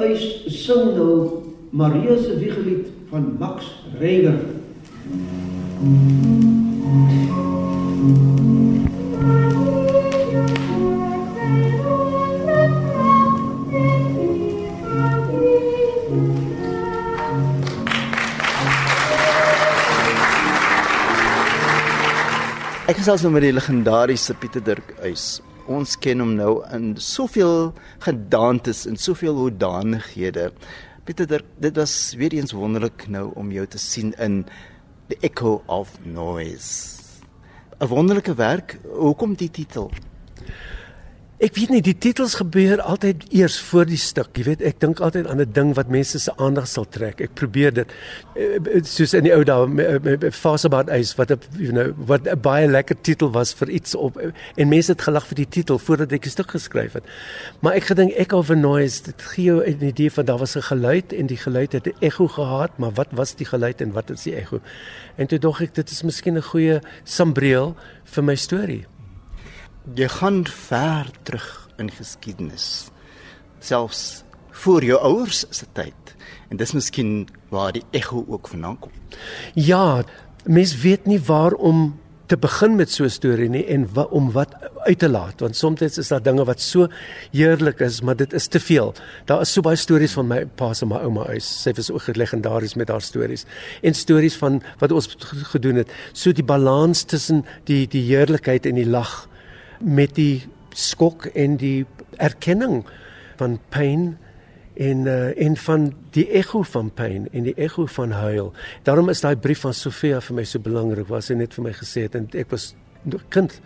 eis sing nou Maria se wiegelied van Max Reger. Ek gesels nou met die legendariese Pieter Dirk Uys. Ons ken hom nou in soveel gedaantes en soveel hoedanighede. Pieter Dirk, dit was weer eens wonderlik nou om jou te sien in The Echo of Noise. 'n Wonderlike werk. Hoekom die titel? Ek weet nie die titels gebeur altyd eers voor die stuk. Jy weet, ek dink altyd aan 'n ding wat mense se aandag sal trek. Ek probeer dit eh, soos in die ou dae Fasebaard Eis wat 'n you know wat 'n baie lekker titel was vir iets op en mense het gelag vir die titel voordat ek die stuk geskryf het. Maar ek gedink ek of a noise dit gee jou 'n idee van daar was 'n geluid en die geluid het 'n ekko gehad, maar wat was die geluid en wat is die ekko? En toe dink ek dit is miskien 'n goeie sambreel vir my storie jy gaan ver terug in geskiedenis selfs voor jou ouers se tyd en dis miskien waar die ego ook vandaan kom ja mens weet nie waarom te begin met so 'n storie nie en wa, om wat uit te laat want soms is daar dinge wat so heerlik is maar dit is te veel. Daar is so baie stories van my pa se my ouma huis. Sy was ook legendaries met haar stories en stories van wat ons gedoen het. So die balans tussen die die heerlikheid en die lag met die skok en die erkenning van pyn en uh, en van die ekko van pyn en die ekko van huil. Daarom is daai brief van Sofia vir my so belangrik. Was sy net vir my gesê het en ek was kind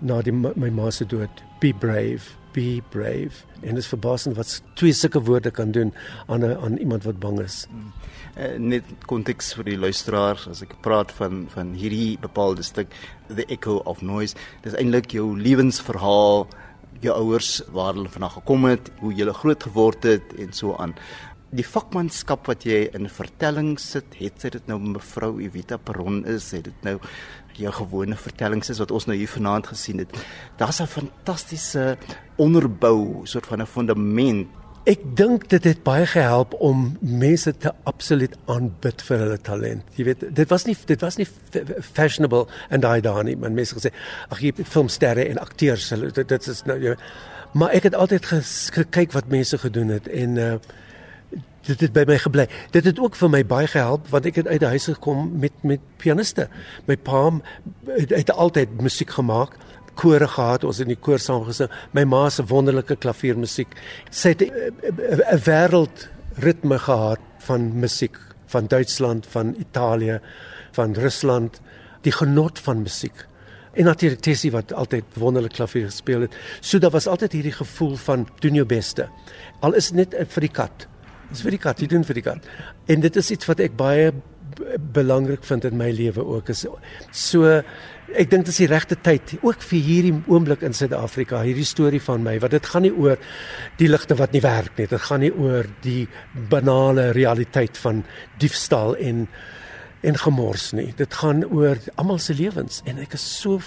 na die my ma se dood. Be brave, be brave. En dit is verbasend wat twee sulke woorde kan doen aan 'n aan iemand wat bang is. Uh, net konteks vir die luisteraars as ek praat van van hierdie bepaalde stuk the echo of noise dis eintlik jou lewensverhaal jou ouers waar hulle vanaand gekom het hoe jy groot geword het en so aan die vakmanskap wat jy in vertelling sit het sy dit nou mevrou Evita Peron is het dit nou jou gewone vertellings is wat ons nou hier vanaand gesien het. Daar's 'n fantastiese onderbou soort van 'n fundament. Ek dink dit het baie gehelp om mense te absoluut aanbid vir hulle talent. Jy weet, dit was nie dit was nie fashionable en daai daai nie, maar mense gesê, ag jy filmsterre en akteurs, dit, dit is nou jy maar ek het altyd gekyk wat mense gedoen het en uh dit het by my gebly. Dit het ook vir my baie gehelp want ek het uit die huis gekom met met pianiste. My pa het, het altyd musiek gemaak kore gehad, ons het in die koor saam gesing. My ma se wonderlike klaviermusiek. Sy het 'n wêreld ritme gehad van musiek van Duitsland, van Italië, van Rusland, die genot van musiek. En natuurlik Tessie wat altyd wonderlik klavier gespeel het. So daar was altyd hierdie gevoel van doen jou beste. Al is dit net vir die kat. Dis vir die kat, jy doen vir die kat. En dit is iets wat ek baie belangrik vind in my lewe ook is so ek dink dit is die regte tyd ook vir hierdie oomblik in Suid-Afrika hierdie storie van my wat dit gaan nie oor die ligte wat nie werk nie dit gaan nie oor die banale realiteit van diefstal en en gemors nie dit gaan oor almal se lewens en ek is so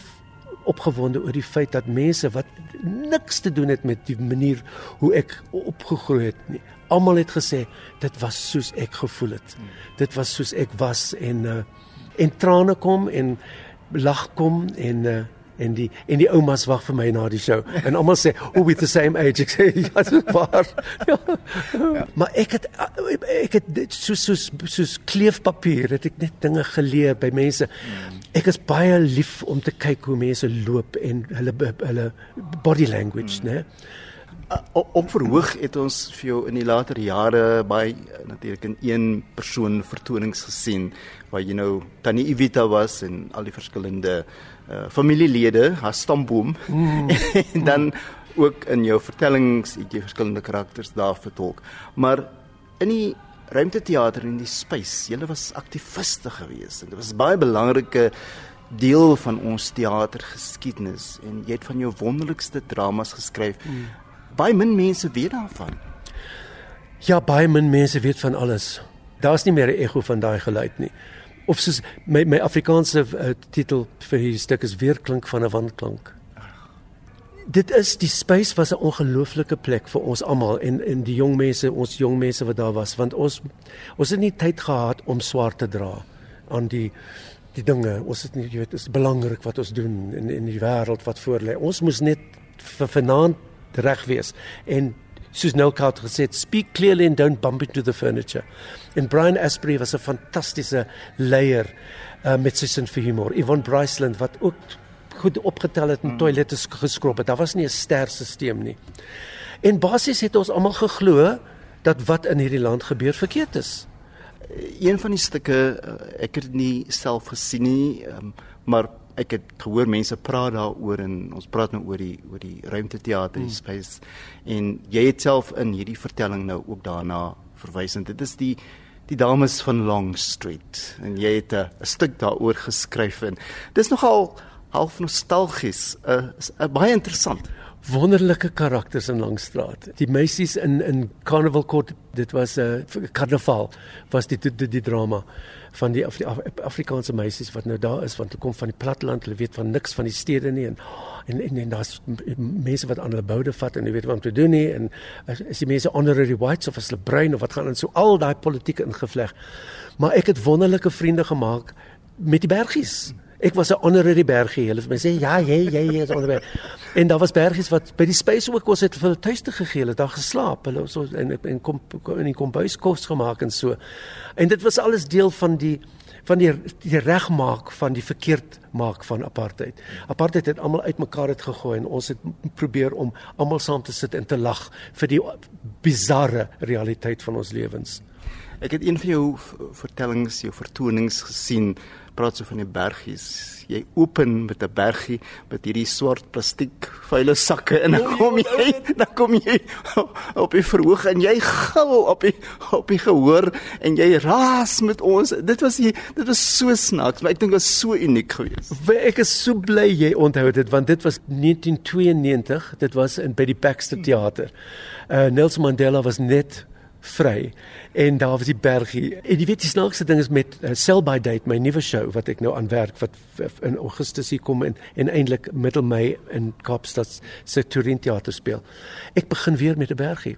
opgewonde oor die feit dat mense wat niks te doen het met die manier hoe ek opgegroei het nie almal het gesê dit was soos ek gevoel het. Dit was soos ek was en uh, en trane kom en lag kom en uh, en die en die oumas wag vir my na die show. En almal sê oh with the same age. Ek sê ja dit is waar. Ja. Ja. maar ek het ek het dit soos soos soos kleefpapier het ek net dinge geleer by mense. Ek is baie lief om te kyk hoe mense loop en hulle hulle body language mm. né op verhoog het ons vir jou in die later jare baie natuurlik in een persoon vertonings gesien waar jy nou tannie Evita was en al die verskillende uh, familielede, haar stamboom. Mm. en dan ook in jou vertellings het jy verskillende karakters daar vertolk. Maar in die ruimteteater en die space, jy was aktiviste geweest en dit was baie belangrike deel van ons teatergeskiedenis en jy het van jou wonderlikste dramas geskryf. Mm. Baie min mense weet daarvan. Ja, baie min mense weet van alles. Daar's nie meer 'n ego van daai geluid nie of soos my my Afrikaanse uh, titel vir hierdie stuk is weer klink van 'n wandklank. dit is die space was 'n ongelooflike plek vir ons almal en en die jong mense, ons jong mense wat daar was, want ons ons het nie tyd gehad om swaar te dra aan die die dinge. Ons het nie jy weet, is belangrik wat ons doen in in die wêreld wat voor lê. Ons moes net vir vanaand reg wees en soos Neil Kaut gesê het, speak clearly and don't bump into the furniture. En Brian Asprey was 'n fantastiese leier uh, met sy sin vir humor. Yvonne Bryceland wat ook goed opgetel het en mm. toilette geskrob het. Daar was nie 'n sterstelsel nie. En basies het ons almal geglo dat wat in hierdie land gebeur verkeerd is. Een van die stukke uh, ek het dit nie self gesien nie, um, maar ek het gehoor mense praat daaroor en ons praat nou oor die oor die ruimteteater die hmm. space en jy het self in hierdie vertelling nou ook daarna verwys en dit is die die dames van Long Street en jy het 'n stuk daaroor geskryf en dis nogal half nostalgies uh, uh, baie interessant wonderlike karakters in Langstraat. Die meisies in in Carnival Court, dit was 'n uh, karnaval, was die die, die die drama van die, Af die Af Afrikaanse meisies wat nou daar is want hulle kom van die platteland, hulle weet van niks van die stede nie en en en, en daar's mense wat aan hulle boude vat en jy weet wat om te doen nie en is die mense honorary whites of as hulle bruin of wat gaan in so al daai politieke ingevleg. Maar ek het wonderlike vriende gemaak met die bergies. Ek was 'n honorary bergie. Hulle het my sê ja, jy jy jy is onder. En daar was bergies wat by die space ook was het vir hulle tuiste gegee. Hulle het daar geslaap. Hulle so en en kom in die kombuis kos gemaak en so. En dit was alles deel van die van die die regmaak van die verkeerd maak van apartheid. Apartheid het almal uitmekaar het gegooi en ons het probeer om almal saam te sit en te lag vir die bizarre realiteit van ons lewens. Ek het een van jou vertellings, jou vertonings gesien praat so van die bergies. Jy open met 'n bergie met hierdie swart plastiek vuile sakke en dan kom jy dan kom jy op die verhoog en jy gil op die op die gehoor en jy raas met ons. Dit was die, dit was so snaaks, maar ek dink dit was so uniek geweest. Ek is so bly jy onthou dit want dit was 1992. Dit was in by die Baxter Theater. Uh Nelson Mandela was net vry en daar was die bergie. En jy weet die snaakste ding is met uh, Sell by Date, my nuwe show wat ek nou aan werk wat in Augustus hier kom en en eintlik middel Mei in Kaapstad se Turin teater speel. Ek begin weer met 'n bergie.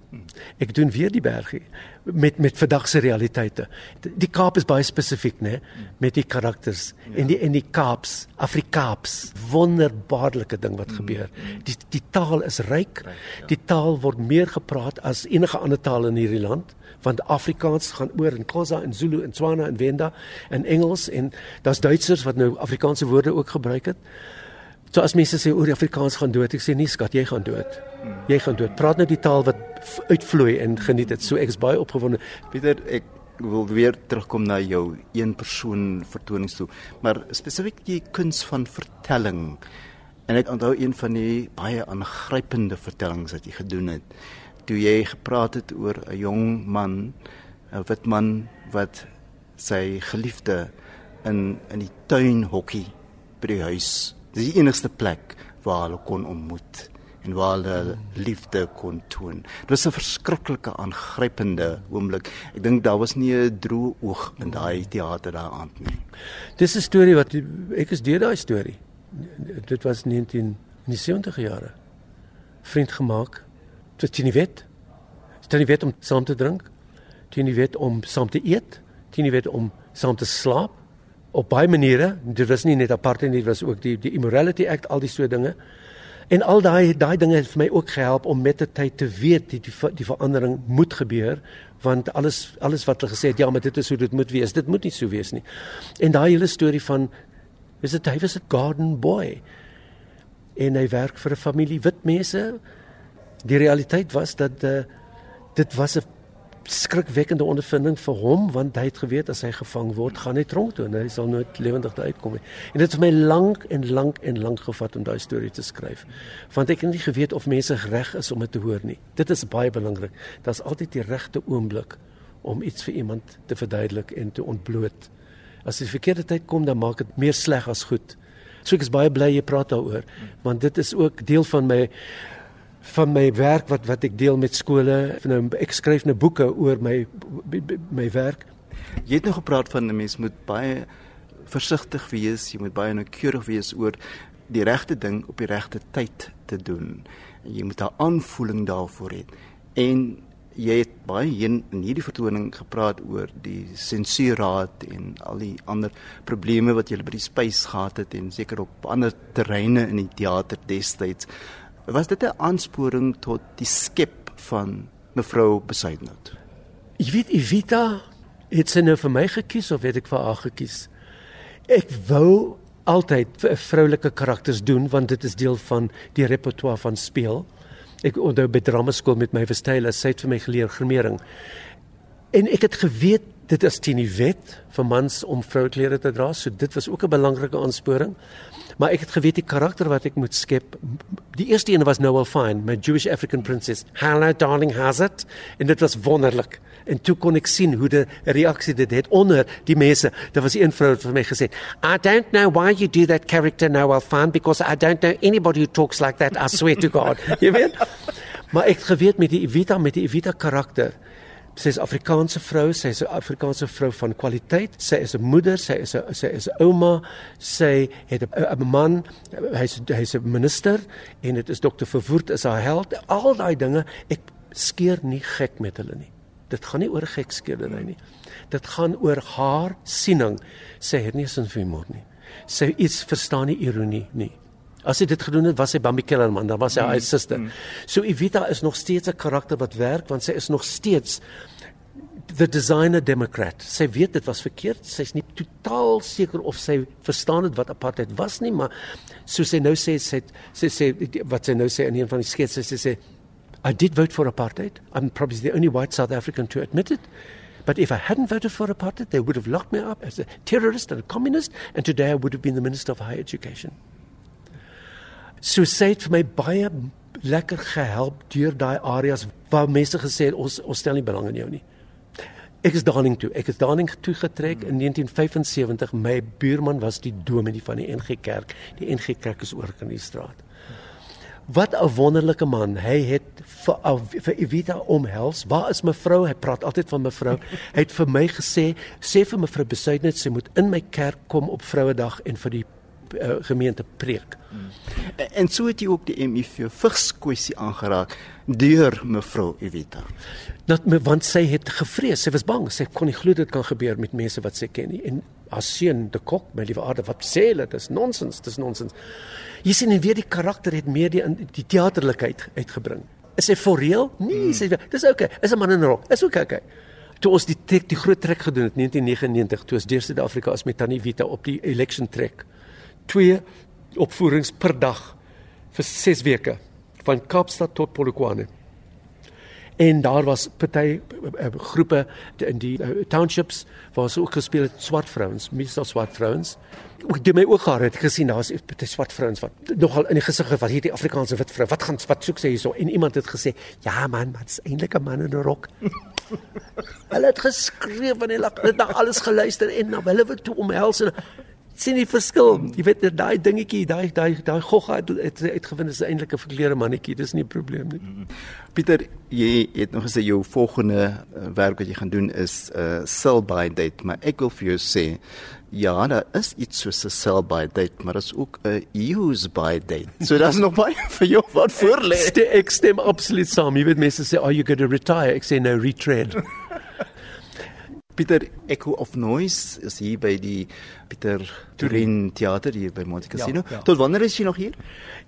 Ek doen weer die bergie met met vandag se realiteite. Die Kaap is baie spesifiek, né, met die karakters ja. en die en die Kaaps, Afrikaaps, wonderbaarlike ding wat mm. gebeur. Die die taal is ryk. Ja. Die taal word meer gepraat as enige ander taal in hierdie land want Afrikaans gaan oor in Khoza en Zulu en Tswana en Venda en Engels en daar's Duitsers wat nou Afrikaanse woorde ook gebruik het. So as mense sê oor Afrikaans gaan dood, ek sê nie skat, jy gaan dood. Jy gaan dood. Praat nou die taal wat uitvloei en geniet dit. So ek is baie opgewonde. Pieter, ek wil weer terugkom na jou een persoon vertonings toe, maar spesifiek die kuns van vertelling. En ek onthou een van die baie aangrypende vertellings wat jy gedoen het toe jy gepraat het oor 'n jong man, 'n wit man wat sy geliefde in in die tuin hokkie by die huis. Dis die enigste plek waar hulle kon ontmoet en waar hulle liefde kon toon. Dit was 'n verskriklike aangrypende oomblik. Ek dink daar was nie 'n droë oog in daai teater daai aand nie. Dis 'n storie wat ek is deur daai storie. Dit was 19 in die 70 jare. Vriend gemaak dit jy nie weet. Jy nie weet om saam te drink. Jy nie weet om saam te eet. Jy nie weet om saam te slaap op baie maniere. Dit was nie net apart nie, dit was ook die die immorality act, al die so dinge. En al daai daai dinge het vir my ook gehelp om met die tyd te weet die die, die verandering moet gebeur want alles alles wat hulle gesê het ja maar dit is hoe dit moet wees dit moet nie so wees nie en daai hele storie van is dit hy was 'n garden boy en hy werk vir 'n familie wit mense die realiteit was dat uh, dit was 'n skrikwekkende ondervinding vir hom want hy het geweet as hy gevang word gaan hy tronk toe en hy sal nooit lewendig uitkom nie. En dit het my lank en lank en lank gevat om daai storie te skryf. Want ek het nie geweet of mense reg is om dit te hoor nie. Dit is baie belangrik. Daar's altyd die regte oomblik om iets vir iemand te verduidelik en te ontbloot. As die verkeerde tyd kom dan maak dit meer sleg as goed. So ek is baie bly jy praat daaroor want dit is ook deel van my van my werk wat wat ek deel met skole. Nou ek skryf nou boeke oor my my werk. Jy het nou gepraat van 'n mens moet baie versigtig wees, jy moet baie noukeurig wees oor die regte ding op die regte tyd te doen. Jy moet 'n aanvoeling daarvoor hê. En jy het baie in hierdie vertoning gepraat oor die sensuurraad en al die ander probleme wat jy by die spys gehad het en seker op ander terreine in die teater destyds. Was dit 'n aansporing tot die skep van mevrou Besuidnout? Ek weet Evita het sy nou vir my gekies of weet ek vir haar gekies. Ek wou altyd vroulike karakters doen want dit is deel van die repertoire van speel. Ek onthou by dramaskool met my verstyler, sy het vir my geleer grimering. En ek het geweet dit is teen die wet vir mans om vrouklere te dra, so dit was ook 'n belangrike aansporing. Maar ek het geweet die karakter wat ek moet skep. Die eerste een was Noel Fine, my Jewish African princess. Hello darling, how's it? En dit was wonderlik. En toe kon ek sien hoe die reaksie dit het onder die mense. Daar was een vrou wat vir my gesê, "I don't know why you do that character Noel Fine because I don't know anybody who talks like that. I swear to God." Jy weet? Maar ek het geweet met die Evita met die Evita karakter Sy is Afrikaanse vrou, sy is 'n Afrikaanse vrou van kwaliteit. Sy is 'n moeder, sy is 'n sy is 'n ouma. Sy het 'n man, hy's hy's 'n minister en dit is dokter Verwoerd is haar held. Al daai dinge, ek skeer nie gek met hulle nie. Dit gaan nie oor gekskeerdery nie. Dit gaan oor haar siening. Sy het nie sin vir humor nie. Sy iets verstaan nie ironie nie. As sy dit gedoen het, was sy Bambi Kellerman, dan was sy haar mm, suster. Mm. So Evita is nog steeds 'n karakter wat werk want sy is nog steeds the designer democrat. Sy weet dit was verkeerd. Sy's nie totaal seker of sy verstaan het wat apartheid was nie, maar so sy nou sê sy sê sê wat sy nou sê in een van die sketse sy sê I did vote for apartheid. I'm probably the only white South African to admit it. But if I hadn't voted for apartheid, they would have locked me up as a terrorist and a communist, and today I would have been the Minister of Higher Education. So sê dit vir my baie lekker gehelp deur daai areas waar mense gesê het ons ons stel nie belang in jou nie. Ek is daarin toe. Ek het daarin toe getrek in 1975. My buurman was die dominee van die NG Kerk. Die NG Kerk is oor in die straat. Wat 'n wonderlike man. Hy het vir vir Evita omhels. Waar is mevrou? Hy praat altyd van mevrou. Hy het vir my gesê, sê vir mevrou Besuidnet sy moet in my kerk kom op Vrouedag en vir die uh, gemeente preek. Hmm. En, so het jy ook die MIV vigs kwessie aangeraak deur mevrou Evita. Dat me want sy het gevrees, sy was bang, sy kon nie glo dit kan gebeur met mense wat sy ken nie. En as seun de kok, my liewe aarde, wat sê hulle? Dis nonsens, dis nonsens. Jy sien en weer die karakter het meer die die teaterlikheid uitgebring. Is hy for real? Nee, hmm. sê dis okay. Is 'n man in rok. Is okay. okay. Toe ons die trek, die groot trek gedoen het 1999, toe ons deur Suid-Afrika as met Tannie Vita op die election trek twee opvoerings per dag vir 6 weke van Kaapstad tot Polokwane. En daar was party uh, groepe in die uh, townships waar ook gespeel het swart vrouens, meestal swart vrouens. Ek het my oog gehad het gesien daar's party swart vrouens wat nogal in die gesig wat hierdie Afrikaanse wit vrou wat gaan wat soek sy hierso en iemand het gesê ja man, wat's eintlik 'n man in 'n rok. hulle het geskreeu van hulle het na alles geluister en na hulle wou toe omhels en sien die verskil. Jy weet daai dingetjie, daai daai daai gogga het, het uitgevind is eintlik 'n verkleurde mannetjie. Dis nie 'n probleem nie. Mm-hmm. Pieter, jy het nog gesê jou volgende uh, werk wat jy gaan doen is 'n uh, sell by date, maar ek wil vir jou sê ja, daar is iets soos 'n sell by date, maar dit is ook 'n use by date. So daar's nog baie vir jou wat voor lê. Ek, ek stem absoluut saam. Jy weet mense sê, "Are you going to retire?" Ek sê, "No, retread." Pieter Echo of Noise is hier by die Pieter Turin Theater hier by Monte Cassino. Ja, ja. Tot wanneer is jy nog hier?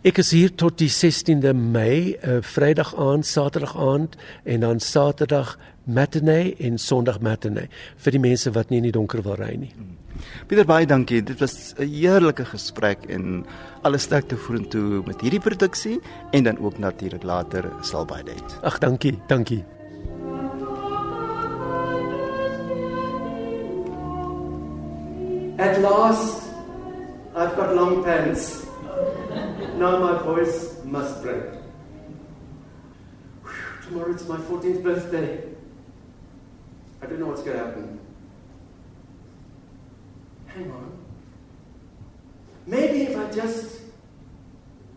Ek is hier tot die 16de Mei, uh, Vrydag aand, Saterdag aand en dan Saterdag matinee en Sondag matinee vir die mense wat nie in die donker wil ry nie. Hmm. Pieter baie dankie. Dit was 'n heerlike gesprek en alle sterkte vorentoe met hierdie produksie en dan ook natuurlik later sal baie dit. Ag dankie, dankie. At last, I've got long pants. now my voice must break. Whew, tomorrow it's my 14th birthday. I don't know what's going to happen. Hang on. Maybe if I just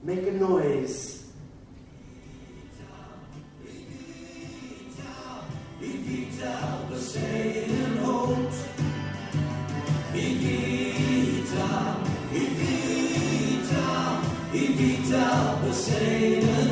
make a noise. Evita,